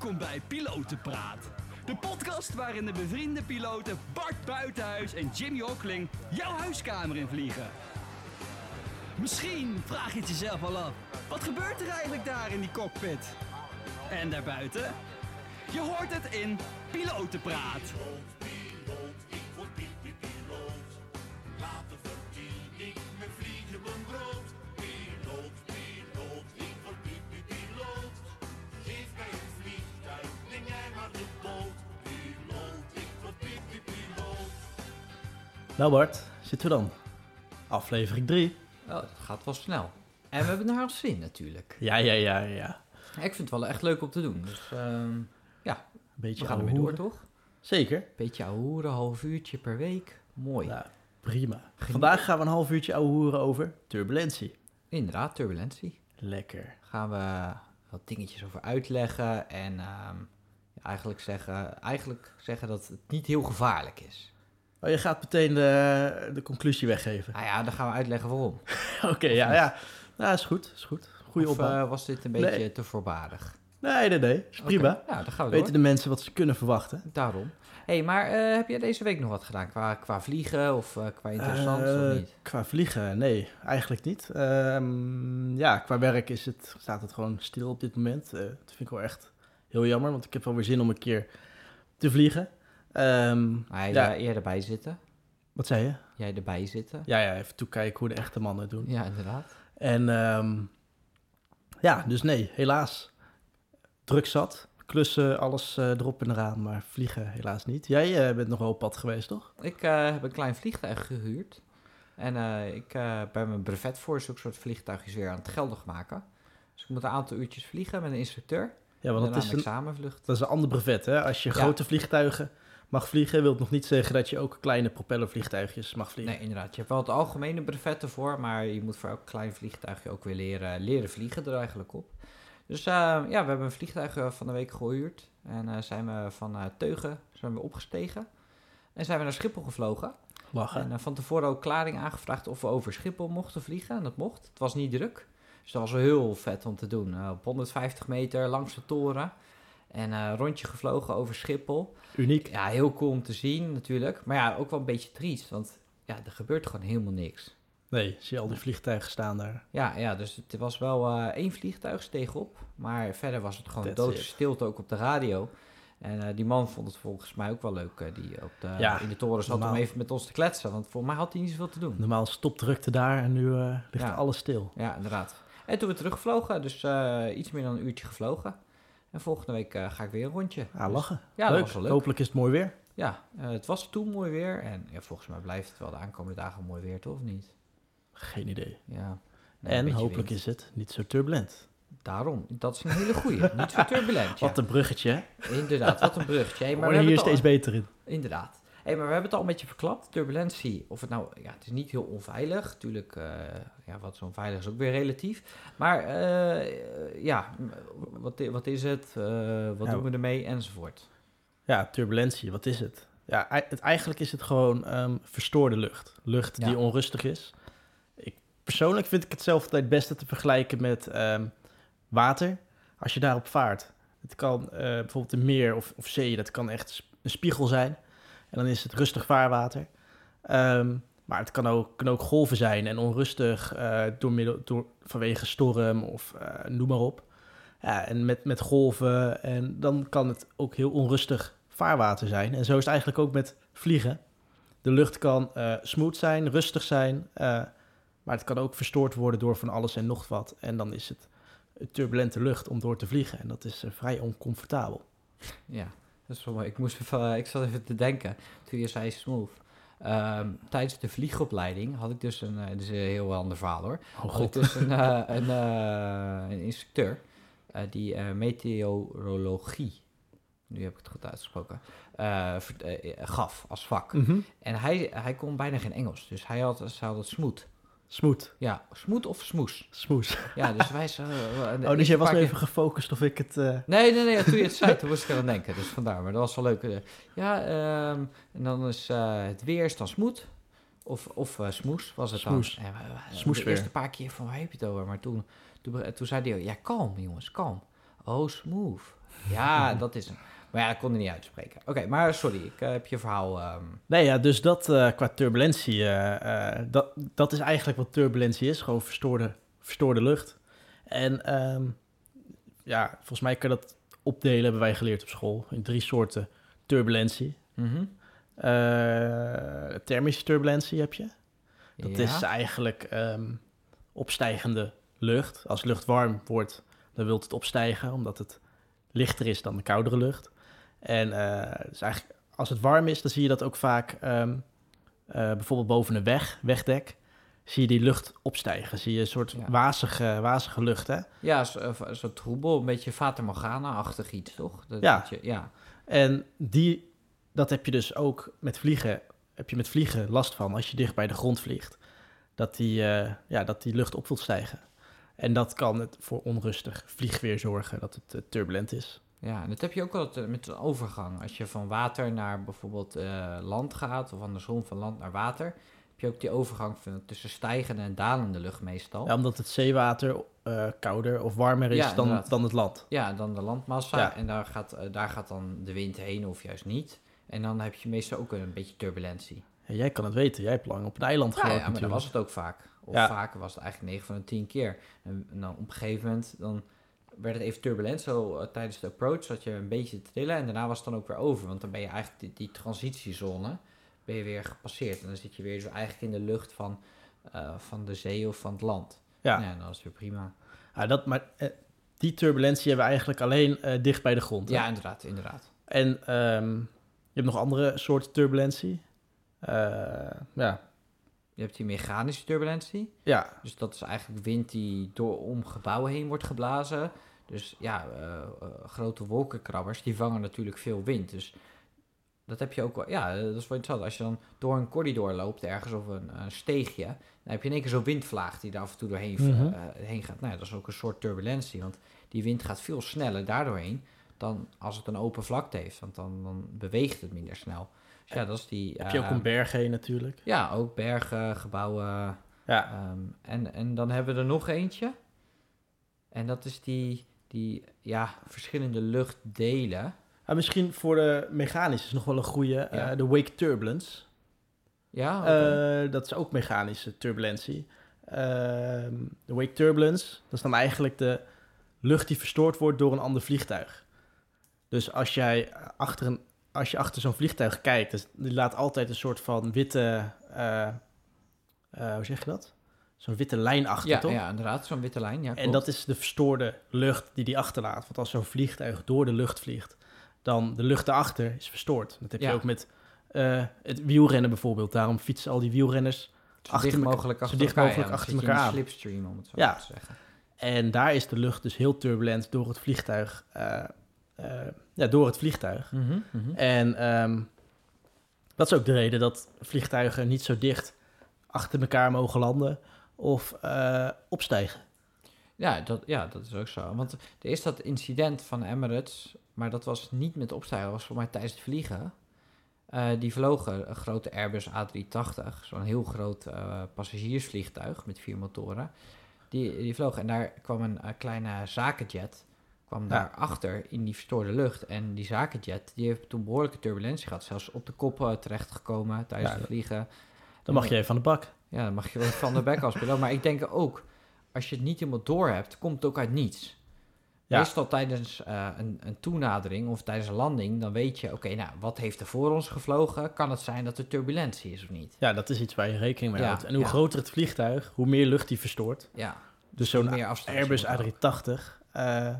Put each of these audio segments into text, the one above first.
Welkom bij Pilotenpraat. De podcast waarin de bevriende piloten Bart Buitenhuis en Jimmy Hockling jouw huiskamer in vliegen. Misschien vraag je het jezelf al af. Wat gebeurt er eigenlijk daar in die cockpit? En daarbuiten? Je hoort het in Pilotenpraat. Nou Bart, zitten we dan? Aflevering 3. Oh, dat gaat wel snel. En we hebben naar ons zin natuurlijk. Ja, ja, ja, ja. Ik vind het wel echt leuk om te doen. Dus ehm, ja, Een beetje we gaan ermee door, toch? Zeker. Beetje ouwehoeren, half uurtje per week. Mooi. Nou, prima. Vandaag gaan we een half uurtje ouwehoeren over turbulentie. Inderdaad, turbulentie. Lekker. Gaan we wat dingetjes over uitleggen. En ehm, ja, eigenlijk, zeggen, eigenlijk zeggen dat het niet heel gevaarlijk is. Oh, je gaat meteen de, de conclusie weggeven. Nou ja, dan gaan we uitleggen waarom. Oké, ja, ja. Nou, is goed, is goed. Goeie of eh, was dit een beetje Nee. te voorbarig? Nee, nee, nee. Is prima. Nou, dan gaan we door. Weten de mensen wat ze kunnen verwachten? Daarom. hey, maar eh, heb jij deze week nog wat gedaan qua, qua vliegen of eh, qua interessant of niet? Qua vliegen, nee, eigenlijk niet. Ehm, ja, qua werk is het, staat het gewoon stil op dit moment. Dat vind ik wel echt heel jammer, want ik heb wel weer zin om een keer te vliegen. Ehm, Hij ja. ja. eerder bij zitten. Wat zei je? Jij erbij zitten. Ja, ja, even toekijken hoe de echte mannen het doen. Ja, inderdaad. En ehm, ja, dus nee, helaas. Druk zat. Klussen, alles eh, erop en eraan, maar vliegen helaas niet. Jij eh, bent nog wel op pad geweest, toch? Ik eh, heb een klein vliegtuig gehuurd. En ik ben mijn brevet voor zulke soort vliegtuigjes weer aan het geldig maken. Dus ik moet een aantal uurtjes vliegen met een instructeur. Ja, want dat is, een een, examenvlucht. dat is een ander brevet, hè? Als je Ja. grote vliegtuigen mag vliegen, wil nog niet zeggen dat je ook kleine propellervliegtuigjes mag vliegen. Nee, inderdaad. Je hebt wel het algemene brevet ervoor, maar je moet voor elk klein vliegtuigje ook weer leren, leren vliegen er eigenlijk op. Dus eh, ja, we hebben een vliegtuig eh, van de week gehuurd. En eh, zijn we van eh, Teugen zijn we opgestegen. En zijn we naar Schiphol gevlogen. Lachen. En eh, van tevoren ook klaring aangevraagd of we over Schiphol mochten vliegen. En dat mocht. Het was niet druk. Dus dat was wel heel vet om te doen. Eh, op 150 meter langs de toren. En eh rondje gevlogen over Schiphol. Uniek. Ja, heel cool om te zien natuurlijk. Maar ja, ook wel een beetje triest. Want ja, er gebeurt gewoon helemaal niks. Nee, zie je al die vliegtuigen staan daar. Ja, ja dus het was wel eh, één vliegtuig steeg op. Maar verder was het gewoon That's doodse it. stilte ook op de radio. En eh, die man vond het volgens mij ook wel leuk. die op de, Ja, in de toren zat om even met ons te kletsen. Want voor mij had hij niet zoveel te doen. Normaal stopdrukte daar en nu ligt Ja. alles stil. Ja, inderdaad. En toen we teruggevlogen, dus iets meer dan een uurtje gevlogen. En volgende week eh, ga ik weer een rondje. Ja, Dus- lachen. Ja, dat was wel leuk. Hopelijk is het mooi weer. Ja, eh, het was toen mooi weer. En ja, volgens mij blijft het wel de aankomende dagen mooi weer, toch? Of niet? Geen idee. Ja. Nee, een en hopelijk wind. is het niet zo turbulent. Daarom, dat is een hele goeie. niet zo turbulent, ja. Wat een bruggetje, hè? Inderdaad, wat een bruggetje. Hey, maar we worden hier hebben het steeds beter in. Inderdaad. Hey, maar we hebben het al een beetje verklapt. Turbulentie, of het nou... Ja, het is niet heel onveilig. Natuurlijk, eh, ja, wat is onveilig is ook weer relatief. Maar eh, ja, wat, wat is het? Eh, wat Ja. doen we ermee? Enzovoort. Ja, turbulentie, wat is het? Ja, het, eigenlijk is het gewoon ehm, verstoorde lucht. Lucht die onrustig is. Ik, persoonlijk vind ik het zelf het beste te vergelijken met ehm, water. Als je daarop vaart. Het kan bijvoorbeeld een meer of, of zee, dat kan echt een spiegel zijn. En dan is het rustig vaarwater. Ehm, maar het kan ook, kan ook golven zijn en onrustig eh, door middel, door, vanwege storm of eh, noem maar op. Ja, en met, met golven en dan kan het ook heel onrustig vaarwater zijn. En zo is het eigenlijk ook met vliegen. De lucht kan eh, smooth zijn, rustig zijn, maar het kan ook verstoord worden door van alles en nog wat. En dan is het turbulente lucht om door te vliegen en dat is vrij oncomfortabel. Ja, dat is. Ik, moest even, eh, ik zat even te denken, toen je zei smooth. Ehm, tijdens de vliegopleiding had ik dus een... dit is een heel ander verhaal hoor. Oh had ik dus een, eh, een, een instructeur die meteorologie, nu heb ik het goed uitgesproken, gaf als vak. Mhm. En hij, hij kon bijna geen Engels, dus hij had, ze had het smoot. Smooth, Ja, smoot of smoes. smooth. Ja, dus wij... zo- Oh, dus jij was even gefocust of ik het... eh, Nee, nee, nee, toen je het zei, toen moest ik aan denken. Dus vandaar, maar dat was wel leuk. Eh, Ja, ehm, en dan is eh, het weer is dan smoet. Of, of eh, smoes was het Smoes. dan. Smoesweer. De eerste paar keer van, waar heb je het over? Maar toen, toen, toen zei hij, ja, kalm jongens, kalm. Oh, smooth. Ja, dat is hem. Maar ja, ik kon het niet uitspreken. Oké, maar sorry, ik eh, heb je verhaal... ehm, Nee, ja, dus dat eh, qua turbulentie, eh, dat, dat is eigenlijk wat turbulentie is. Gewoon verstoorde, verstoorde lucht. En ehm, ja, volgens mij kan dat opdelen, hebben wij geleerd op school, in drie soorten turbulentie. mhm. Thermische turbulentie heb je. Dat Ja. is eigenlijk ehm, opstijgende lucht. Als lucht warm wordt, dan wilt het opstijgen, omdat het lichter is dan de koudere lucht. En eh, dus eigenlijk, als het warm is, dan zie je dat ook vaak ehm, eh, bijvoorbeeld boven een weg, wegdek, zie je die lucht opstijgen. Zie je een soort Ja. wazige, wazige lucht, hè? Ja, zo, eh, zo troebel, een beetje Fata Morgana-achtig iets, toch? Dat, Ja. dat je- ja. En die, dat heb je dus ook met vliegen, heb je met vliegen last van als je dicht bij de grond vliegt. Dat die, ja, dat die lucht op wilt stijgen. En dat kan het voor onrustig vliegweer zorgen, dat het turbulent is. Ja, en dat heb je ook wel met- een overgang. Als je van water naar bijvoorbeeld eh, land gaat, of andersom van land naar water, heb je ook die overgang van, tussen stijgende en dalende lucht meestal. Ja, omdat het zeewater eh, kouder of warmer is Ja, dan, inderdaad. dan het land. Ja, dan de landmassa. Ja. En daar gaat, eh, daar gaat dan de wind heen of juist niet. En dan heb je meestal ook een beetje turbulentie. Ja, jij kan het weten, jij hebt lang op een eiland gewoond ja, maar dat was het ook vaak. Of Ja. vaker was het eigenlijk 9 van de 10 keer. En, en dan op een gegeven moment dan werd het even turbulent. Zo eh, tijdens de approach zat je een beetje trillen. En daarna was het dan ook weer over. Want dan ben je eigenlijk die, die transitiezone ben je weer gepasseerd. En dan zit je weer zo eigenlijk in de lucht van, eh, van de zee of van het land. Ja, Ja, en dan is weer prima. Ja, dat, maar eh, die turbulentie hebben we eigenlijk alleen dicht bij de grond. hè? Ja, inderdaad, inderdaad. En ehm, je hebt nog andere soorten turbulentie. Ja. Je hebt die mechanische turbulentie. ja, Dus dat is eigenlijk wind die door om gebouwen heen wordt geblazen. Dus ja, eh, eh, grote wolkenkrabbers, die vangen natuurlijk veel wind. Dus dat heb je ook wel. Ja, eh, dat is wel interessant. Als je dan door een corridor loopt ergens of een, een steegje, dan heb je in één keer zo'n windvlaag die daar af en toe doorheen Mhm. heen gaat. Nou, ja, dat is ook een soort turbulentie, want die wind gaat veel sneller daardoorheen dan als het een open vlakte heeft, want dan, dan beweegt het minder snel. Dus ja, dat is die. heb je ook eh, een berg heen natuurlijk. Ja, ook bergen, gebouwen. Ja, Ehm, en, en dan hebben we er nog eentje. En dat is die, die ja, verschillende luchtdelen. Ah, misschien voor de mechanische is nog wel een goede. eh, de wake turbulence. Ja. Eh, dat is ook mechanische turbulentie. Ehm, de wake turbulence, dat is dan eigenlijk de lucht die verstoord wordt door een ander vliegtuig. Dus als jij achter, een, als je achter zo'n vliegtuig kijkt, dus die laat altijd een soort van witte, eh, eh, hoe zeg je dat? Zo'n witte lijn achter, ja, toch? ja, inderdaad, zo'n witte lijn. Ja, En klopt. dat is de verstoorde lucht die die achterlaat. Want als zo'n vliegtuig door de lucht vliegt, dan de lucht daarachter is verstoord. Dat heb je Ja. ook met eh, het wielrennen bijvoorbeeld. Daarom fietsen al die wielrenners. zo achter dicht mogelijk zo achter dicht elkaar. mogelijk ja, achter elkaar een aan. slipstream, om het zo Ja. te zeggen. En daar is de lucht dus heel turbulent door het vliegtuig. Eh, ja, door het vliegtuig. Mhm, mhm. En ehm, dat is ook de reden dat vliegtuigen niet zo dicht achter elkaar mogen landen of eh, opstijgen. Ja, dat, ja, dat is ook zo. Want er is dat incident van Emirates, maar dat was niet met opstijgen, dat was voor mij tijdens het vliegen. Eh, die vlogen een grote Airbus A380, zo'n heel groot passagiersvliegtuig met vier motoren. Die, die vloog en daar kwam een kleine zakenjet, kwam Ja. daarachter in die verstoorde lucht. En die zakenjet, die heeft toen behoorlijke turbulentie gehad, zelfs op de kop eh, terechtgekomen tijdens het vliegen. Dan mag je even aan de bak. Ja, dan mag je wel van de back als piloot. Maar ik denk ook, als je het niet helemaal door hebt, komt het ook uit niets. Ja. Meestal tijdens eh, een, een toenadering of tijdens een landing, dan weet je, oké, nou, wat heeft er voor ons gevlogen? Kan het zijn dat er turbulentie is of niet? Ja, dat is iets waar je rekening mee Ja, houdt. En hoe ja. groter het vliegtuig, hoe meer lucht die verstoort. Ja, Dus zo'n meer afstand. Airbus A380, eh,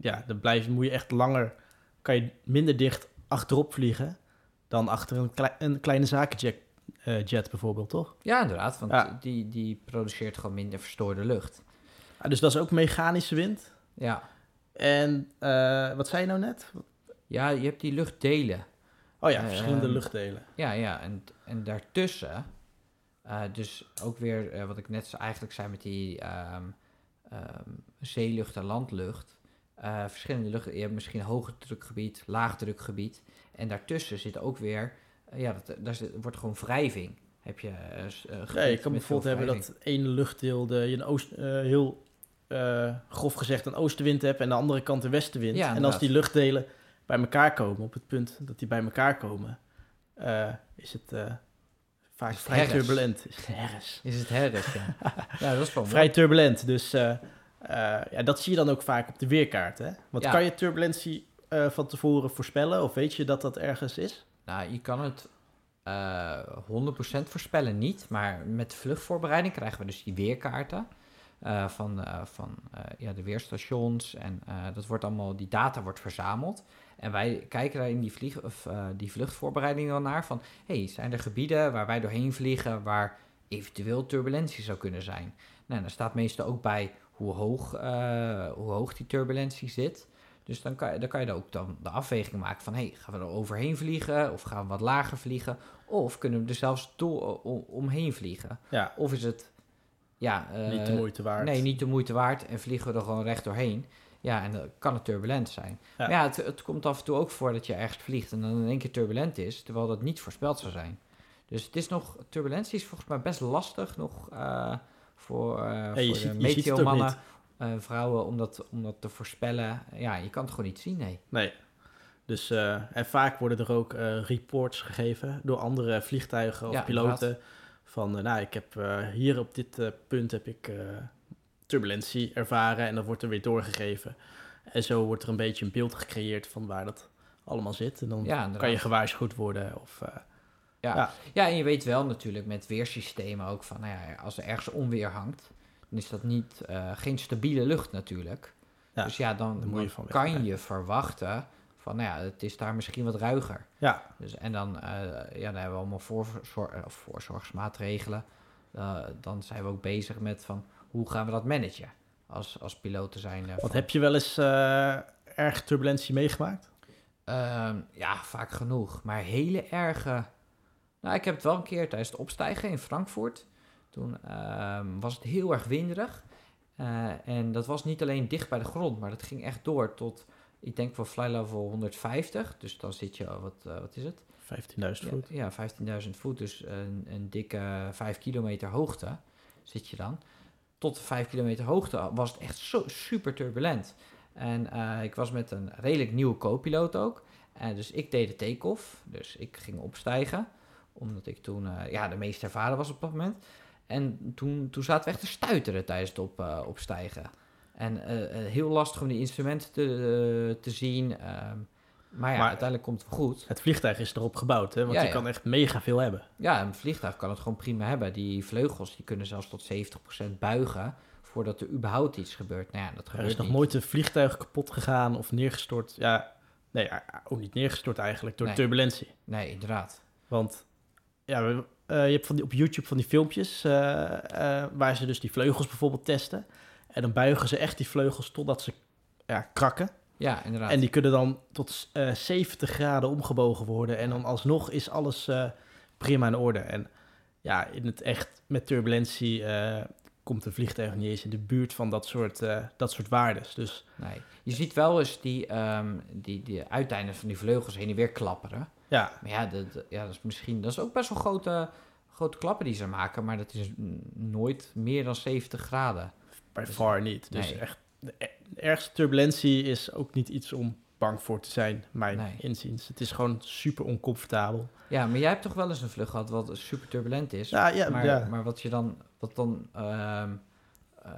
ja, dan blijf, moet je echt langer, kan je minder dicht achterop vliegen dan achter een, klei- een kleine zakenjet eh, jet bijvoorbeeld, toch? Ja, inderdaad, want Ja. Die, die produceert gewoon minder verstoorde lucht. Ah, dus dat is ook mechanische wind. Ja. En eh, wat zei je nou net? ja, je hebt die luchtdelen. Oh ja, Eh, verschillende ehm, luchtdelen. Ja, ja, en, en daartussen, dus ook weer wat ik net eigenlijk zei met die ehm, ehm, zeelucht en landlucht. Eh, verschillende luchten. Je hebt misschien hoge drukgebied, laag drukgebied. En daartussen zit ook weer, eh, ja, dat, daar zit, wordt gewoon wrijving. Heb je, eh, gebied je kan bijvoorbeeld hebben dat één luchtdeel de, je een oost, heel grof gezegd een oostenwind hebt en de andere kant een westenwind. Ja, en als die luchtdelen bij elkaar komen, op het punt dat die bij elkaar komen, is het vaak vrij turbulent. Is het herres. Is het herres, ja. ja, dat is wel. Vrij turbulent. Dus ja, dat zie je dan ook vaak op de weerkaart. Hè? Want Ja. kan je turbulentie eh, van tevoren voorspellen? Of weet je dat dat ergens is? Nou, je kan het eh 100% voorspellen niet, maar met de vluchtvoorbereiding krijgen we dus die weerkaarten eh, van, eh, van eh, ja, de weerstations en eh, dat wordt allemaal, die data wordt verzameld. En wij kijken daar in die, vlieg, of, eh, die vluchtvoorbereiding dan naar van, hey, zijn er gebieden waar wij doorheen vliegen waar eventueel turbulentie zou kunnen zijn? Nou, daar staat meestal ook bij hoe hoog, eh, hoe hoog die turbulentie zit. Dus dan kan, je- dan kan je er ook dan de afweging maken van... hey, gaan we er overheen vliegen of gaan we wat lager vliegen? Of kunnen we er zelfs door, omheen vliegen? Ja, Of is het ja, eh, niet de moeite waard. Nee, niet de moeite waard en vliegen we er gewoon recht doorheen. Ja, en dan kan het turbulent zijn. Ja. Maar ja, het, het komt af en toe ook voor dat je ergens vliegt en dan in één keer turbulent is, terwijl dat niet voorspeld zou zijn. Dus het is nog, turbulentie is volgens mij best lastig nog eh, voor, je voor ziet- de meteomannen, niet. eh, vrouwen, om dat, om dat te voorspellen. Ja, je kan het gewoon niet zien, nee. Nee. Dus, eh, en vaak worden er ook reports gegeven door andere vliegtuigen of Ja, piloten. Van, nou, ik heb hier op dit punt heb ik turbulentie ervaren en dat wordt er weer doorgegeven. En zo wordt er een beetje een beeld gecreëerd van waar dat allemaal zit. En dan Ja, kan je gewaarschuwd worden. Of, Ja. Ja. Ja. en je weet wel natuurlijk met weersystemen ook van, nou ja, als er ergens onweer hangt, dan is dat niet, eh, geen stabiele lucht natuurlijk. Ja, dus ja, dan, je dan van weg kan je verwachten van, nou ja, het is daar misschien wat ruiger. ja, Dus, en dan, eh, ja, dan hebben we allemaal eh, of voorzorgsmaatregelen. Dan zijn we ook bezig met van, hoe gaan we dat managen als, als piloten zijn. wat van- heb je wel eens erg turbulentie meegemaakt? Ehm, ja, vaak genoeg. Maar hele erge. Nou, ik heb het wel een keer tijdens het opstijgen in Frankfurt. Toen ehm, was het heel erg winderig. Eh, en dat was niet alleen dicht bij de grond, maar dat ging echt door tot, ik denk wel fly level 150. Dus dan zit je, wat, eh, wat is het? 15.000 voet. Ja, ja 15.000 voet, dus een, een dikke 5 kilometer hoogte zit je dan. Tot 5 kilometer hoogte was het echt zo super turbulent. En eh, ik was met een redelijk nieuwe co-piloot ook. En dus ik deed de take-off, dus ik ging opstijgen. Omdat ik toen eh, ja, de meest ervaren was op dat moment. En toen, toen zaten we echt te stuiteren tijdens het op, eh, opstijgen. En eh, heel lastig om die instrumenten te, te zien. ehm, maar ja, Maar- uiteindelijk komt het goed. Het vliegtuig is erop gebouwd, hè? want Ja, je ja. kan echt mega veel hebben. Ja, een vliegtuig kan het gewoon prima hebben. Die vleugels die kunnen zelfs tot 70% buigen voordat er überhaupt iets gebeurt. Nou ja, dat Er gebeurt is nog niet. nooit een vliegtuig kapot gegaan of neergestort. Ja, nee, ook niet neergestort eigenlijk door Nee. turbulentie. Nee, inderdaad. Want ja, eh, je hebt van die, op YouTube van die filmpjes eh, eh, waar ze dus die vleugels bijvoorbeeld testen. En dan buigen ze echt die vleugels totdat ze ja, krakken. Ja, inderdaad. En die kunnen dan tot eh 70 graden omgebogen worden. En dan alsnog is alles prima in orde. En ja, in het echt met turbulentie komt een vliegtuig niet eens in de buurt van dat soort, eh, dat soort waardes. Dus Nee. Je ziet wel eens die, ehm, die, die uiteinden van die vleugels heen en weer klapperen. ja, Maar ja, dat, ja, dat is misschien... Dat is ook best wel grote, grote klappen die ze maken. Maar dat is nooit meer dan 70 graden. by Dus- far niet. Dus nee. echt, de ergste turbulentie is ook niet iets om bang voor te zijn, mijn Nee. inziens. Het is gewoon super oncomfortabel. Ja, maar jij hebt toch wel eens een vlucht gehad wat super turbulent is? Ja, ja, maar, ja. maar wat je dan, wat dan ehm, eh,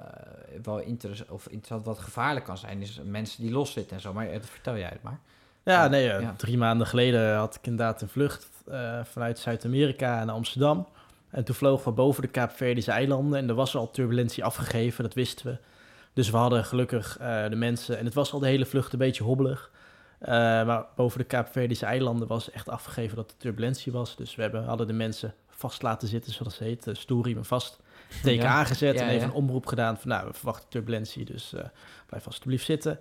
wel interess of interessant, wat gevaarlijk kan zijn, is mensen die loszitten en zo. Maar dat vertel jij het maar. Ja, nee, eh, Ja. drie maanden geleden had ik inderdaad een vlucht eh, vanuit Zuid-Amerika naar Amsterdam. En toen vlogen we boven de Kaapverdische eilanden en er was al turbulentie afgegeven, dat wisten we. Dus we hadden gelukkig eh, de mensen, en het was al de hele vlucht een beetje hobbelig. Eh, maar boven de Kaapverdische eilanden was echt afgegeven dat er turbulentie was. Dus we hebben, hadden de mensen vast laten zitten, zoals het heet. Uh, stoelriemen vast, teken Ja. aangezet Ja, en even ja. een omroep gedaan van nou, we verwachten turbulentie, dus eh, blijf alsjeblieft zitten.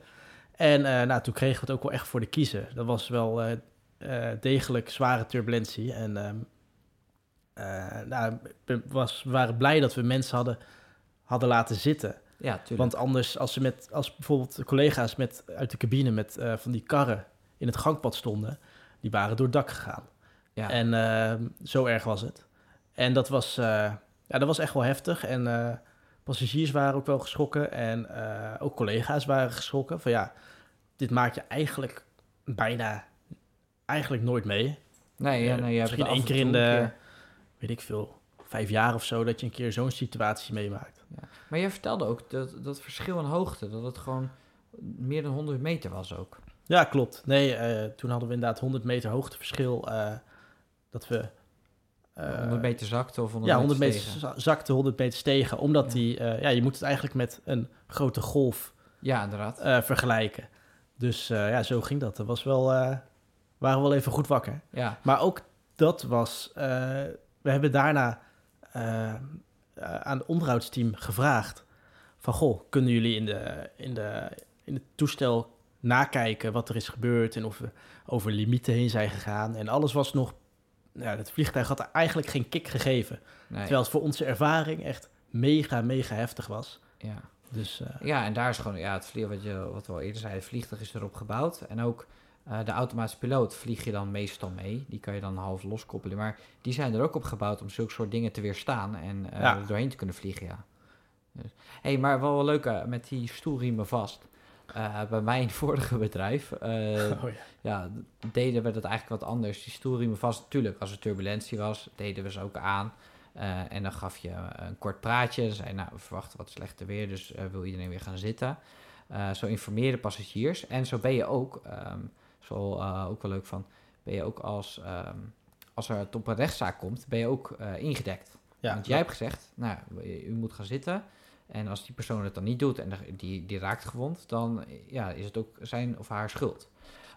En eh, nou, toen kregen we het ook wel echt voor de kiezen. Dat was wel eh, eh, degelijk zware turbulentie. En ehm, eh, nou, we, was, we waren blij dat we mensen hadden, hadden laten zitten. Ja, tuurlijk. Want anders, als, ze met, als bijvoorbeeld de collega's met, uit de cabine met eh, van die karren in het gangpad stonden, die waren door het dak gegaan. ja. En ehm, zo erg was het. En dat was, eh, ja, dat was echt wel heftig. En eh, passagiers waren ook wel geschrokken en eh, ook collega's waren geschrokken. Van ja, dit maak je eigenlijk bijna eigenlijk nooit mee. Nee, ja, Eh, nee, misschien één keer in de, weet ik veel, vijf jaar of zo, dat je een keer zo'n situatie meemaakt. Maar jij vertelde ook dat, dat verschil in hoogte, dat het gewoon meer dan 100 meter was ook. Ja, klopt. Nee, eh, toen hadden we inderdaad 100 meter hoogteverschil. eh dat we... eh, 100 meter zakte of 100 ja, 100 meter stegen. zakte, 100 meter stegen. Omdat Ja. die... eh, ja, je moet het eigenlijk met een grote golf Ja, inderdaad. eh, vergelijken. Dus eh, ja, zo ging dat. Dat was wel... eh waren we wel even goed wakker. Ja, Maar ook dat was... eh, we hebben daarna eh, aan het onderhoudsteam gevraagd... van, goh, kunnen jullie in, de, in, de, in het toestel nakijken wat er is gebeurd... en of we over limieten heen zijn gegaan. En alles was nog... Ja, het vliegtuig had eigenlijk geen kick gegeven. nee. Terwijl het voor onze ervaring echt mega, mega heftig was. ja. Dus eh, ja, en daar is gewoon, ja, het vlieg, wat, je, wat we al eerder zeiden, het vliegtuig is erop gebouwd. En ook eh, de automatische piloot vlieg je dan meestal mee. Die kan je dan half loskoppelen. Maar die zijn er ook op gebouwd om zulke soort dingen te weerstaan en eh, Ja. er doorheen te kunnen vliegen, ja. Dus, hey, maar wel wel leuk, eh, met die stoelriemen vast. Eh, bij mijn vorige bedrijf, oh ja. ja, deden we dat eigenlijk wat anders. Die stoelriemen vast, natuurlijk, als er turbulentie was, deden we ze ook aan. En dan gaf je een kort praatje. Zei nou, we verwachten wat slechter weer, dus wil iedereen weer gaan zitten. Zo informeerde passagiers. En zo ben je ook, ehm, zo eh, ook wel leuk van, ben je ook als, ehm, als er het op een rechtszaak komt, ben je ook eh, ingedekt. ja, Want jij hebt gezegd, nou, u moet gaan zitten. En als die persoon het dan niet doet en de- die, die raakt gewond, dan ja, is het ook zijn of haar schuld.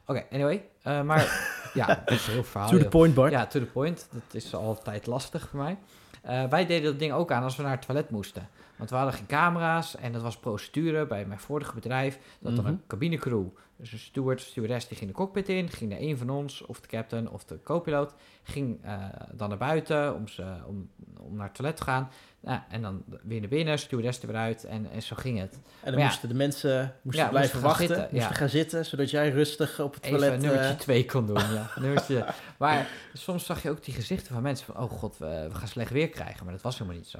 Oké, anyway. eh, maar ja, dat is heel verhaal. To the point, Bart. Ja, to the point. Dat is altijd lastig voor mij. Wij deden dat ding ook aan als we naar het toilet moesten. Want we hadden geen camera's en dat was procedure bij mijn vorige bedrijf. Dat dan Mhm. een cabinecrew, dus een steward, stewardess, die ging de cockpit in. Ging er een van ons, of de captain of de co-piloot, ging eh, dan naar buiten om, ze, om, om naar het toilet te gaan. Nou, en dan weer naar binnen, stewardess er weer uit en, en zo ging het. En dan Maar ja. moesten de mensen moesten Ja, blijven moesten wachten, zitten, moesten ja. gaan zitten, zodat jij rustig op het toilet... Even nummertje eh, 2 kon doen, ja. nummertje. Maar soms zag je ook die gezichten van mensen van... oh god, we, we gaan slecht weer krijgen. Maar dat was helemaal niet zo.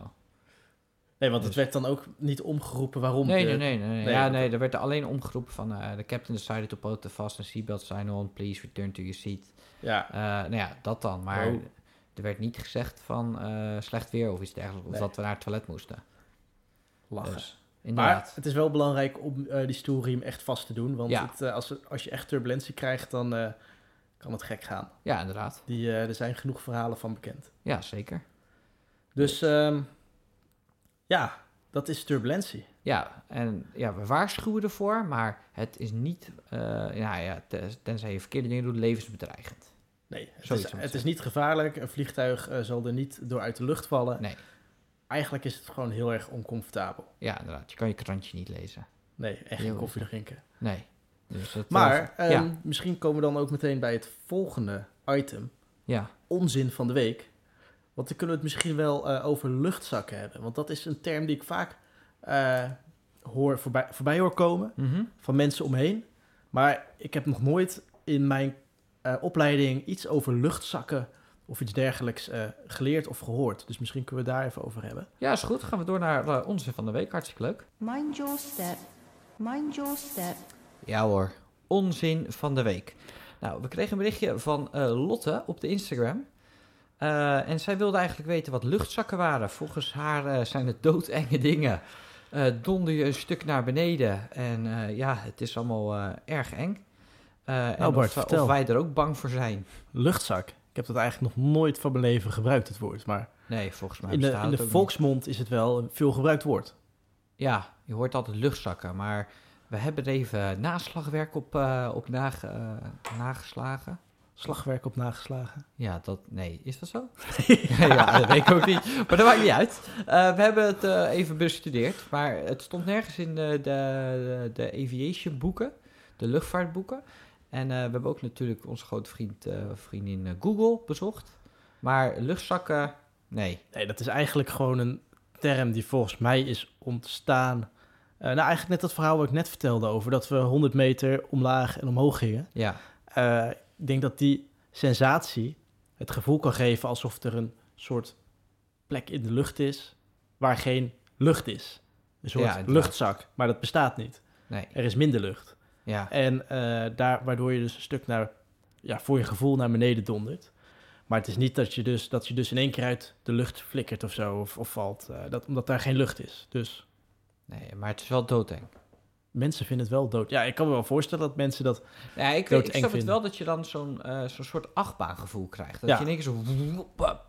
Nee, want het Dus- werd dan ook niet omgeroepen waarom. Nee, nee, nee. nee, ja, nee, er werd alleen omgeroepen van... eh de captain decided to put the fast and seatbelt sign on. Please return to your seat. Ja, Eh, nou ja, dat dan. Maar Oh. er werd niet gezegd van eh, slecht weer of iets dergelijks. Of dat we naar het toilet moesten. lachen. Dus, maar inderdaad. het is wel belangrijk om eh, die stoelriem echt vast te doen. Want Ja. het, als, als je echt turbulentie krijgt, dan kan het gek gaan. Ja, inderdaad. Die, er zijn genoeg verhalen van bekend. Ja, zeker. Dus ehm, ja, dat is turbulentie. Ja, en ja, we waarschuwen ervoor, maar het is niet, eh, ja, ja, te- tenzij je verkeerde dingen doet, levensbedreigend. Nee, het, Zoiets is, het is niet gevaarlijk. Een vliegtuig eh, zal er niet door uit de lucht vallen. Nee. Eigenlijk is het gewoon heel erg oncomfortabel. Ja, inderdaad. Je kan je krantje niet lezen. Nee, echt geen koffie drinken. Nee. Dus dat, Maar eh, ja, ehm, misschien komen we dan ook meteen bij het volgende item. ja, Onzin van de week. Want dan kunnen we het misschien wel eh, over luchtzakken hebben. Want dat is een term die ik vaak eh, hoor voorbij, voorbij hoor komen Mhm. van mensen omheen. Maar ik heb nog nooit in mijn eh, opleiding iets over luchtzakken of iets dergelijks eh, geleerd of gehoord. Dus misschien kunnen we het daar even over hebben. ja, is goed. Gaan we door naar uh, onze van de week. Hartstikke leuk. Mind your step. Mind your step. Ja hoor, onzin van de week. Nou, we kregen een berichtje van eh, Lotte op de Instagram. Eh, en zij wilde eigenlijk weten wat luchtzakken waren. Volgens haar eh, zijn het doodenge dingen. Eh donder je een stuk naar beneden. En ja, het is allemaal erg eng. En Nou, Bart, of, wij er ook bang voor zijn. Luchtzak. Ik heb dat eigenlijk nog nooit van mijn leven gebruikt, het woord. Maar Nee, volgens mij in de, in de volksmond is het wel een veel gebruikt woord. Ja, je hoort altijd luchtzakken. Maar we hebben er even naslagwerk op, op nage- nageslagen. Slagwerk op nageslagen. Ja, dat... Nee, is dat zo? ja, dat weet ik ook niet. Maar dat maakt niet uit. Eh, we hebben het eh, even bestudeerd. Maar het stond nergens in de, de, de aviation boeken. De luchtvaartboeken. En eh, we hebben ook natuurlijk onze grote vriend, eh, vriendin eh, Google bezocht. Maar luchtzakken... Nee. Nee, dat is eigenlijk gewoon een term die volgens mij is ontstaan. Eh, nou, eigenlijk net dat verhaal wat ik net vertelde over dat we 100 meter omlaag en omhoog gingen. Ja, Eh, ik denk dat die sensatie het gevoel kan geven alsof er een soort plek in de lucht is waar geen lucht is. Een soort Ja, luchtzak, maar dat bestaat niet. Nee, Er is minder lucht. ja. En eh, daar, waardoor je dus een stuk naar, ja, voor je gevoel naar beneden dondert. Maar het is niet dat je dus, dat je dus in één keer uit de lucht flikkert of zo, of, of valt. eh, dat, omdat daar geen lucht is. Dus nee, maar het is wel doodeng. Mensen vinden het wel dood. Ja, ik kan me wel voorstellen dat mensen dat... Ja, ik, Doodeng ik snap het wel dat je dan zo'n eh, zo'n soort achtbaangevoel krijgt. Dat Ja. je in één keer zo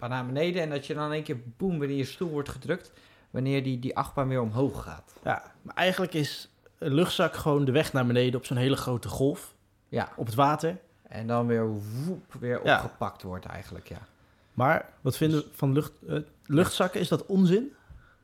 naar beneden en dat je dan in één keer boem wanneer je stoel wordt gedrukt, wanneer die, die achtbaan weer omhoog gaat. Ja, maar eigenlijk is een luchtzak gewoon de weg naar beneden op zo'n hele grote golf Ja, op het water. en dan weer woep, weer Ja. opgepakt wordt eigenlijk, ja. Maar wat vinden we van lucht, eh, luchtzakken? Is dat onzin?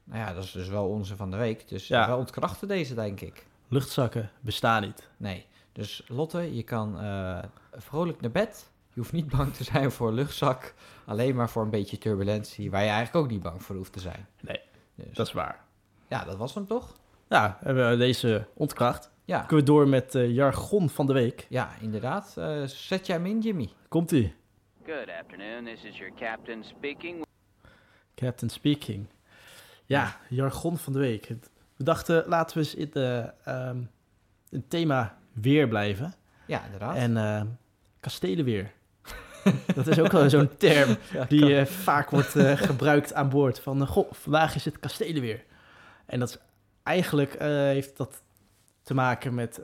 Nou ja, dat is dus wel onze van de week. Dus Ja. we ontkrachten deze, denk ik. Luchtzakken bestaan niet. Nee. Dus Lotte, je kan eh, vrolijk naar bed. Je hoeft niet bang te zijn voor een luchtzak. Alleen maar voor een beetje turbulentie, waar je eigenlijk ook niet bang voor hoeft te zijn. Nee, Dus, Dat is waar. Ja, dat was hem toch? Ja, hebben we deze ontkracht. Ja, Kunnen we door met eh jargon van de week. ja inderdaad. Eh, zet jij hem in, Jimmy? Komt-ie. Good afternoon. This is your captain speaking. Captain Speaking. Ja, jargon van de week. We dachten, laten we eens in de, ehm, het thema weer blijven. Ja, inderdaad. En eh kastelenweer. dat is ook wel zo'n term Ja, die eh, vaak wordt eh, gebruikt aan boord. Van, eh, goh, vandaag is het kastelenweer. En dat is eigenlijk heeft dat te maken met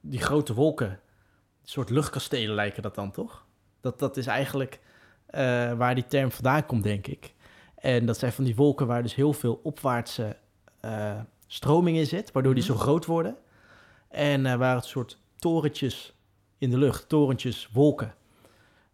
die grote wolken. Een soort luchtkastelen lijken dat dan, toch? Dat, dat is eigenlijk waar die term vandaan komt, denk ik. En dat zijn van die wolken waar dus heel veel opwaartse eh, stroming in zit, waardoor die zo groot worden. En eh, waar het soort torentjes in de lucht, torentjes, wolken.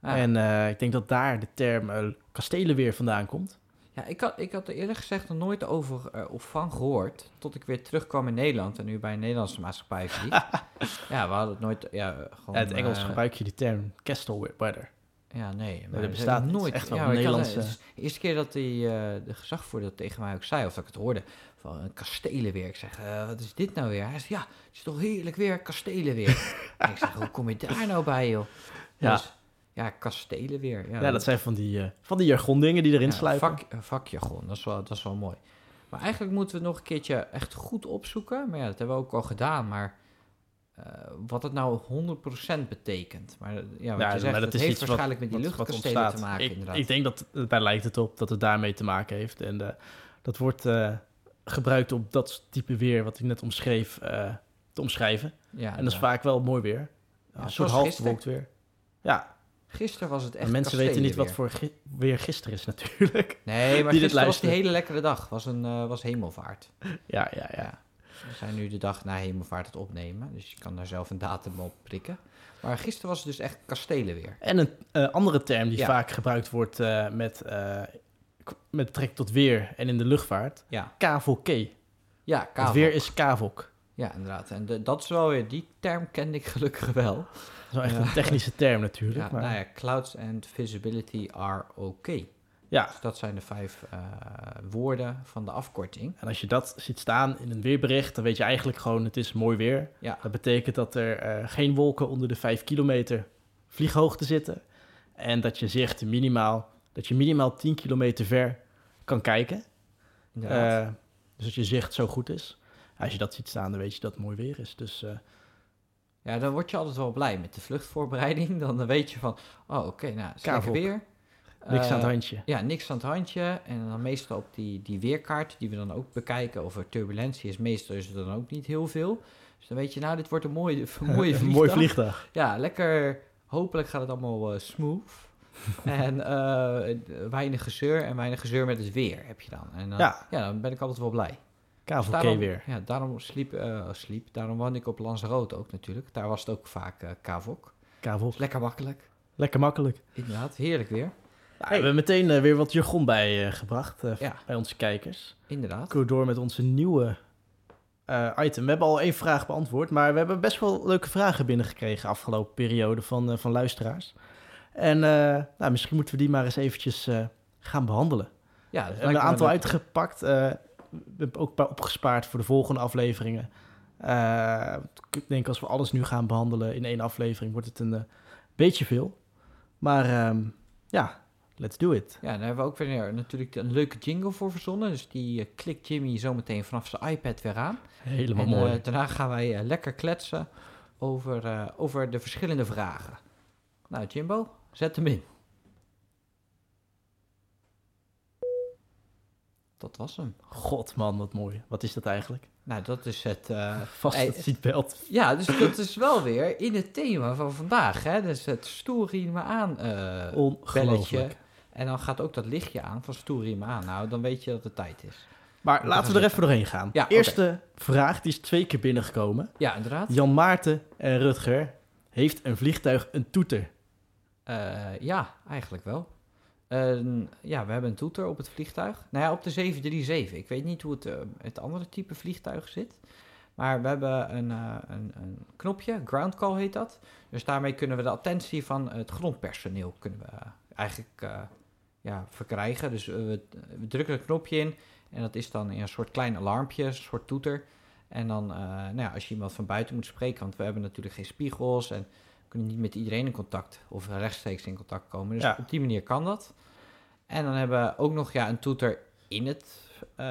Ah, En eh, ik denk dat daar de term kastelenweer vandaan komt. ja, ik, had, ik had er eerlijk gezegd nog nooit over of van gehoord. Tot ik weer terugkwam in Nederland en nu bij een Nederlandse maatschappij vlieg. ja, we hadden het nooit. Ja, gewoon, In het Engels gebruik je die term castle weather. Ja, nee. Maar dat bestaat nooit. Echt wel ja, had- Nederlandse- het is de eerste keer dat die, de gezagvoerder dat tegen mij ook zei, of dat ik het hoorde, van een. Ik zeg, eh, wat is dit nou weer? Hij zegt, ja, het is toch heerlijk weer, kastelenweer. en ik zeg, hoe kom je daar nou bij, joh? Ja. Dus, ja, kastelenweer. Ja, Ja, dat zijn van die, eh, van die jargondingen die erin ja, sluipen. Vak, eh, vakjargon, dat is, wel, dat is wel mooi. Maar eigenlijk moeten we het nog een keertje echt goed opzoeken. Maar ja, dat hebben we ook al gedaan. Maar wat het nou 100% betekent. Maar ja, wat Ja, je zegt, maar het is heeft wat- waarschijnlijk met die luchtkastelen te maken, ik, inderdaad. Ik denk dat, daar lijkt het op, dat het daarmee te maken heeft. En dat wordt gebruikt op dat type weer wat ik net omschreef, eh, te omschrijven. ja, en dat is vaak wel mooi weer. Ja, een soort half bewolkt weer. Ja, Gisteren was het echt en mensen weten niet wat voor gi- weer gisteren is natuurlijk. Nee, maar gisteren was die hele lekkere dag. Was, een, eh, was hemelvaart. ja, ja, ja. We zijn nu de dag na hemelvaart het opnemen. Dus je kan daar zelf een datum op prikken. Maar gisteren was het dus echt kastelenweer. En een eh, andere term die Ja. vaak gebruikt wordt met, met betrekking tot weer en in de luchtvaart. Ja, KVK. ja Het kavok. weer is kavok. Ja, inderdaad. En de- dat is wel weer, die term kende ik gelukkig wel. Dat is wel echt Ja. een technische term natuurlijk. Ja, maar, nou ja, clouds and visibility are okay. ja. Dus dat zijn de vijf eh, woorden van de afkorting. En als je dat ziet staan in een weerbericht, dan weet je eigenlijk gewoon het is mooi weer. Ja, Dat betekent dat er eh, geen wolken onder de 5 kilometer vlieghoogte zitten. En dat je zicht minimaal, dat je minimaal 10 kilometer ver kan kijken. Eh, dus dat je zicht zo goed is. Als je dat ziet staan, dan weet je dat het mooi weer is. Dus eh, ja, dan word je altijd wel blij met de vluchtvoorbereiding. Dan weet je van, oh oké, nou, is weer. niks Eh, aan het handje. Ja, niks aan het handje. En dan meestal op die, die weerkaart, die we dan ook bekijken, of er turbulentie is, meestal is er dan ook niet heel veel. Dus dan weet je, nou, dit wordt een mooie, een mooie Een vliegdag. mooi vliegdag. Ja, lekker. Hopelijk gaat het allemaal eh, smooth. en eh, weinig gezeur en weinig gezeur met het weer heb je dan. En dan, Ja. ja, dan ben ik altijd wel blij. Dus KVK daarom, weer. Ja, daarom sliep, eh, sliep. Daarom woonde ik op Lanzarote ook natuurlijk. Daar was het ook vaak eh kavok. Kavok. Dus lekker makkelijk. Lekker makkelijk. Inderdaad, heerlijk weer. Nou, We hebben meteen weer wat jargon bij eh, gebracht Ja. bij onze kijkers. Inderdaad. We door met onze nieuwe item. We hebben al één vraag beantwoord, maar we hebben best wel leuke vragen binnengekregen afgelopen periode van, van luisteraars. En eh, nou, misschien moeten we die maar eens eventjes eh, gaan behandelen. Ja, hebben een aantal uitgepakt. eh, we hebben ook een paar opgespaard voor de volgende afleveringen. Ik denk als we alles nu gaan behandelen in één aflevering, wordt het een beetje veel. Maar ehm, ja, Let's do it. Ja, daar hebben we ook weer natuurlijk een leuke jingle voor verzonnen. Dus die klikt Jimmy zometeen vanaf zijn iPad weer aan. Helemaal en mooi. daarna gaan wij lekker kletsen over, over de verschillende vragen. Nou, Jimbo, zet hem in. Dat was hem. God man, wat mooi. Wat is dat eigenlijk? Nou, dat is het... eh, Vast het seatbelt. ja, dus dat is wel weer in het thema van vandaag. Hè? Dus het stoelriem me aan Ongelooflijk. belletje. En dan gaat ook dat lichtje aan van stoelriem me aan. Nou, dan weet je dat het tijd is. Maar laten we er even doorheen gaan. Ja. Eerste vraag, die is twee keer binnengekomen. Ja, inderdaad. Jan Maarten en Rutger. Heeft een vliegtuig een toeter? Eh, ja, eigenlijk wel. Ja, we hebben een toeter op het vliegtuig. Nou ja, op de 737. Ik weet niet hoe het, eh, het andere type vliegtuig zit. Maar we hebben een, eh, een, een knopje, ground call heet dat. Dus daarmee kunnen we de attentie van het grondpersoneel kunnen we eigenlijk ja, verkrijgen. Dus we, drukken een knopje in en dat is dan in een soort klein alarmpje, een soort toeter. En dan, nou ja, als je iemand van buiten moet spreken, want we hebben natuurlijk geen spiegels en kunnen niet met iedereen in contact of rechtstreeks in contact komen. Dus Ja. op die manier kan dat. En dan hebben we ook nog ja, een toeter in, het, eh,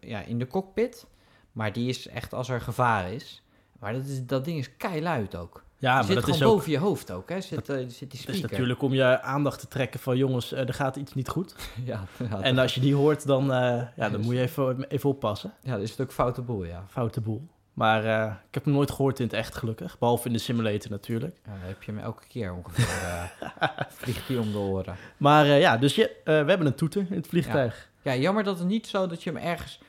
ja, in de cockpit. Maar die is echt als er gevaar is. Maar dat, is, dat ding is keiluid ook. Ja, maar zit dat gewoon is ook... boven je hoofd ook, hè? Zit, eh, zit die Het is speaker. natuurlijk om je aandacht te trekken van jongens, eh, er gaat iets niet goed. ja, ja, En als je die hoort, dan, ja, dan dus- moet je even, even oppassen. ja, dat is ook foute boel, ja. Foute boel. Maar eh, ik heb hem nooit gehoord in het echt gelukkig. Behalve in de simulator natuurlijk. ja dan heb je hem elke keer ongeveer. eh vliegt die om de oren. Maar eh, ja, dus je, we hebben een toeter in het vliegtuig. Ja, jammer dat het niet zo dat je hem ergens...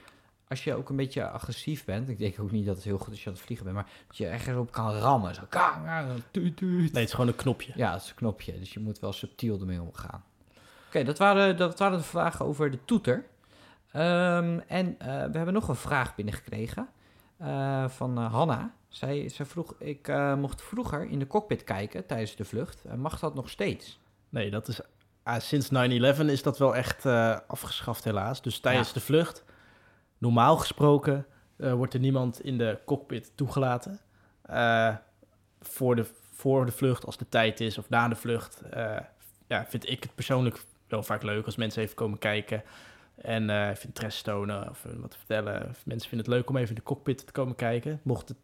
Als je ook een beetje agressief bent... Ik denk ook niet dat het heel goed is als je aan het vliegen bent... Maar dat je ergens op kan rammen. Zo, kang, tuut, tuut. Nee, het is gewoon een knopje. Ja, dat is een knopje. Dus je moet wel subtiel ermee omgaan. Oké, dat, waren, dat waren de vragen over de toeter. Ehm, en we hebben nog een vraag binnengekregen eh, van eh, Hanna. Zij, zij vroeg, ik eh, mocht vroeger in de cockpit kijken tijdens de vlucht. Mag dat nog steeds? Nee, dat is... ah, sinds 9-11 is dat wel echt afgeschaft helaas. Dus tijdens Ja. de vlucht, normaal gesproken, wordt er niemand in de cockpit toegelaten. Voor, de, voor de vlucht, als de tijd is, of na de vlucht. ja, vind ik het persoonlijk wel vaak leuk als mensen even komen kijken. En even interesse tonen of eh, wat vertellen. Of mensen vinden het leuk om even in de cockpit te komen kijken. Mocht het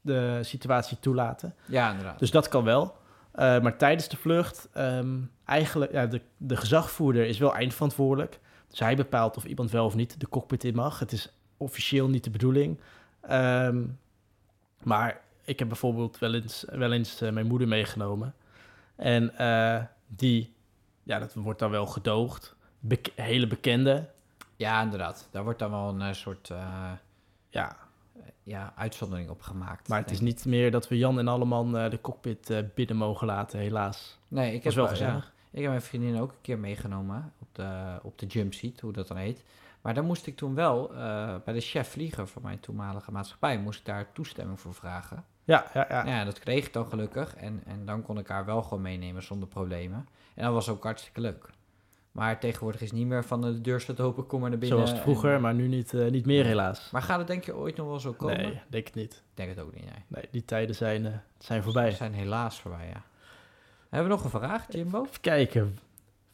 de situatie toelaten. Ja, inderdaad. Dus dat kan wel. Eh, maar tijdens de vlucht, ehm, eigenlijk, ja, de, de gezagvoerder is wel eindverantwoordelijk. Dus hij bepaalt of iemand wel of niet de cockpit in mag. Het is officieel niet de bedoeling. Ehm, maar ik heb bijvoorbeeld wel eens, wel eens mijn moeder meegenomen. En die, ja, dat wordt dan wel gedoogd. Bek- hele bekende. Ja, inderdaad. Daar wordt dan wel een eh, soort eh, Ja, ja, uitzondering op gemaakt. maar het is niet meer dat we Jan en Alleman eh, de cockpit eh, binnen mogen laten, helaas. Nee, ik heb wel ja, Ik heb mijn vriendin ook een keer meegenomen op de, op de jump seat, hoe dat dan heet. Maar daar moest ik toen wel, bij de chef vlieger van mijn toenmalige maatschappij, moest ik daar toestemming voor vragen. Ja, ja, ja. Ja, dat kreeg ik dan gelukkig. En, en dan kon ik haar wel gewoon meenemen zonder problemen. En dat was ook hartstikke leuk. Maar tegenwoordig is het niet meer van eh, de deur staat open, kom maar naar binnen. Zoals het vroeger, en- maar nu niet, eh, niet meer helaas. Maar gaat het denk je ooit nog wel zo komen? Nee, denk ik niet. Ik denk het ook niet, nee. Nee, die tijden zijn, eh, zijn voorbij. zijn helaas voorbij, ja. Hebben we nog een vraag, Jimbo? Even kijken.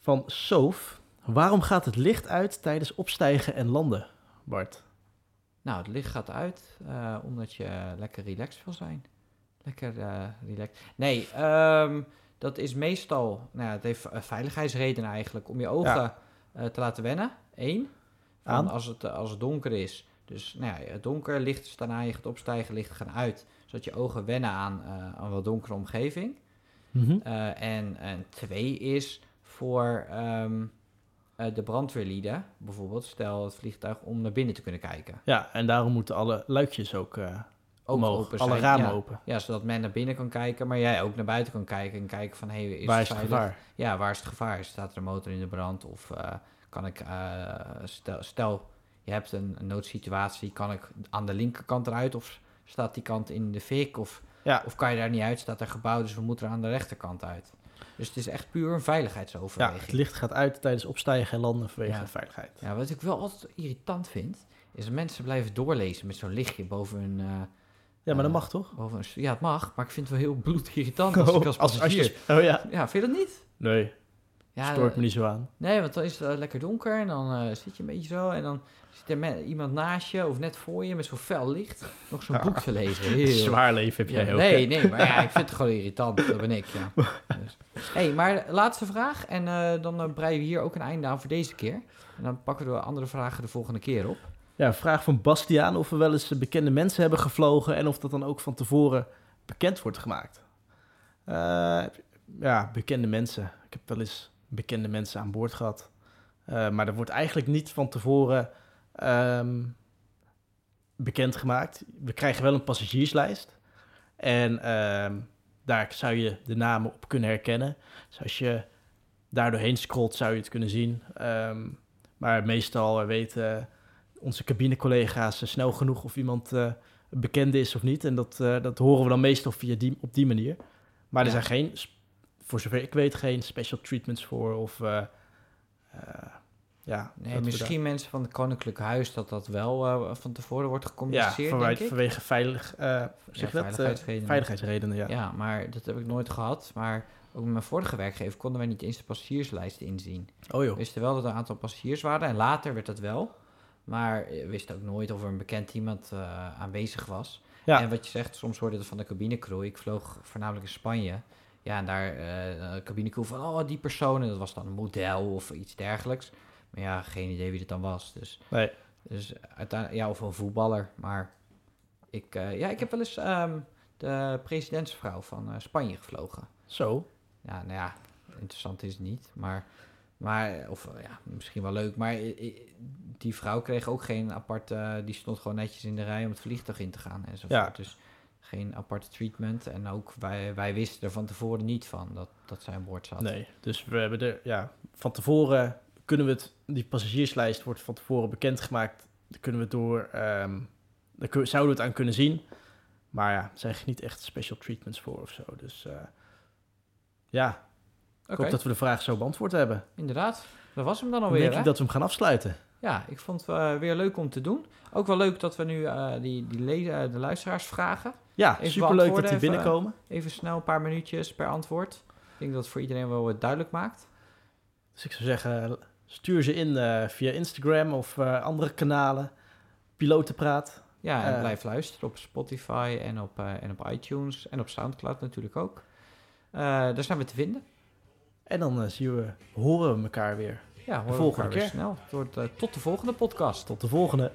Van Sof. Waarom gaat het licht uit tijdens opstijgen en landen, Bart? Nou, het licht gaat uit eh, omdat je lekker relaxed wil zijn. Lekker eh relaxed. Nee, ehm, dat is meestal, nou ja, het heeft eh, veiligheidsredenen eigenlijk, om je ogen Ja. eh, te laten wennen. Eén, van als het, eh, als het donker is. Dus nou ja, het donker, licht staan aan, je gaat opstijgen, licht gaan uit. Zodat je ogen wennen aan, eh, aan wat donkere omgeving. Mhm. En, en twee is voor ehm, eh, de brandweerlieden, bijvoorbeeld, stel het vliegtuig, om naar binnen te kunnen kijken. Ja, en daarom moeten alle luikjes ook, Ook omhoog. open alle ramen ja. open. Ja, zodat men naar binnen kan kijken, maar jij ook naar buiten kan kijken en kijken van, hé, hey, is Waar het is het gevaar? Ja, waar is het gevaar? Staat er een motor in de brand? Of eh, kan ik, eh, stel, stel, je hebt een, een noodsituatie, kan ik aan de linkerkant eruit of staat die kant in de fik? Of, Ja. of kan je daar niet uit, staat er gebouw, dus we moeten er aan de rechterkant uit. Dus het is echt puur een Ja, veiligheidsoverweging. het licht gaat uit tijdens opstijgen en landen vanwege Ja. de veiligheid. Ja, wat ik wel altijd irritant vind, is dat mensen blijven doorlezen met zo'n lichtje boven hun... eh, Ja, maar dat eh, mag toch? boven ja, het mag, maar ik vind het wel heel bloedirritant als ik als als, als passagier... je, oh ja. Ja, vind je dat niet? Nee. Ja, Stoort eh, me niet zo aan. Nee, want dan is het eh, lekker donker en dan zit je een beetje zo en dan zit er iemand naast je of net voor je met zo'n fel licht nog zo'n boek te lezen. Heel, Zwaar leven heb Ja, jij ook. nee, nee, maar ja, ik vind het gewoon irritant. Dat ben ik, ja. Dus. hey, maar laatste vraag. En dan breien we hier ook een einde aan voor deze keer. En dan pakken we de andere vragen de volgende keer op. Ja, vraag van Bastiaan of we wel eens bekende mensen hebben gevlogen en of dat dan ook van tevoren bekend wordt gemaakt. Eh, ja, bekende mensen. Ik heb wel eens bekende mensen aan boord gehad. Eh, maar dat wordt eigenlijk niet van tevoren ehm bekend gemaakt. We krijgen wel een passagierslijst. En ehm, daar zou je de namen op kunnen herkennen. Dus als je daar doorheen scrolt, zou je het kunnen zien. Ehm, maar meestal weten onze cabinecollega's eh, snel genoeg of iemand eh bekende is of niet. En dat, eh, dat horen we dan meestal via die, op die manier. Maar er Ja. zijn geen, voor zover ik weet, geen special treatments voor. Of ja, Nee, misschien mensen van het Koninklijk Huis dat dat wel van tevoren wordt daar- ja, gecommuniceerd, vanwege, denk ik. vanwege veilig, Ja, dat? Veiligheidsredenen. veiligheidsredenen, ja. Ja, maar dat heb ik nooit gehad. Maar ook met mijn vorige werkgever konden wij niet eens de passagierslijst inzien. Oh joh. We wisten wel dat er een aantal passagiers waren en later werd dat wel. Maar we wisten ook nooit of er een bekend iemand eh, aanwezig was. Ja. En wat je zegt, soms hoorde het van de cabinecrew. Ik vloog voornamelijk in Spanje. Ja, en daar eh de cabinecrew van, oh, die persoon. En dat was dan een model of iets dergelijks. Maar ja, geen idee wie het dan was. Dus, Nee. dus uiteindelijk, ja, of een voetballer. Maar ik, eh, ja, ik heb wel eens ehm, de presidentsvrouw van Spanje gevlogen. Zo. Ja, nou ja, interessant is het niet. Maar, maar of ja, misschien wel leuk. Maar die vrouw kreeg ook geen apart... eh, die stond gewoon netjes in de rij om het vliegtuig in te gaan enzovoort. Ja. Dus geen aparte treatment. En ook wij, wij wisten er van tevoren niet van dat, dat zij aan boord zat. Nee, dus we hebben er, ja, van tevoren kunnen we het, die passagierslijst wordt van tevoren bekendgemaakt. Daar kunnen we door, ehm daar kun- zouden we het aan kunnen zien. Maar ja, er zijn niet echt special treatments voor of zo. Dus eh, ja, ik hoop dat we de vraag zo beantwoord hebben. inderdaad. Dat was hem dan Dan alweer, denk hè? ik dat we hem gaan afsluiten. Ja, ik vond het eh, weer leuk om te doen. Ook wel leuk dat we nu eh, die, die eh, de luisteraars vragen. Ja, Even superleuk dat die binnenkomen. Even snel een paar minuutjes per antwoord. Ik denk dat het voor iedereen wel wat duidelijk maakt. Dus ik zou zeggen, stuur ze in via Instagram of andere kanalen. Pilotenpraat. Ja, en blijf luisteren op Spotify en op, en op iTunes en op Soundcloud natuurlijk ook. Daar zijn we te vinden. En dan zien we, horen we elkaar weer. Ja, we volgende keer. snel. Wordt, eh, tot de volgende podcast. Tot de volgende.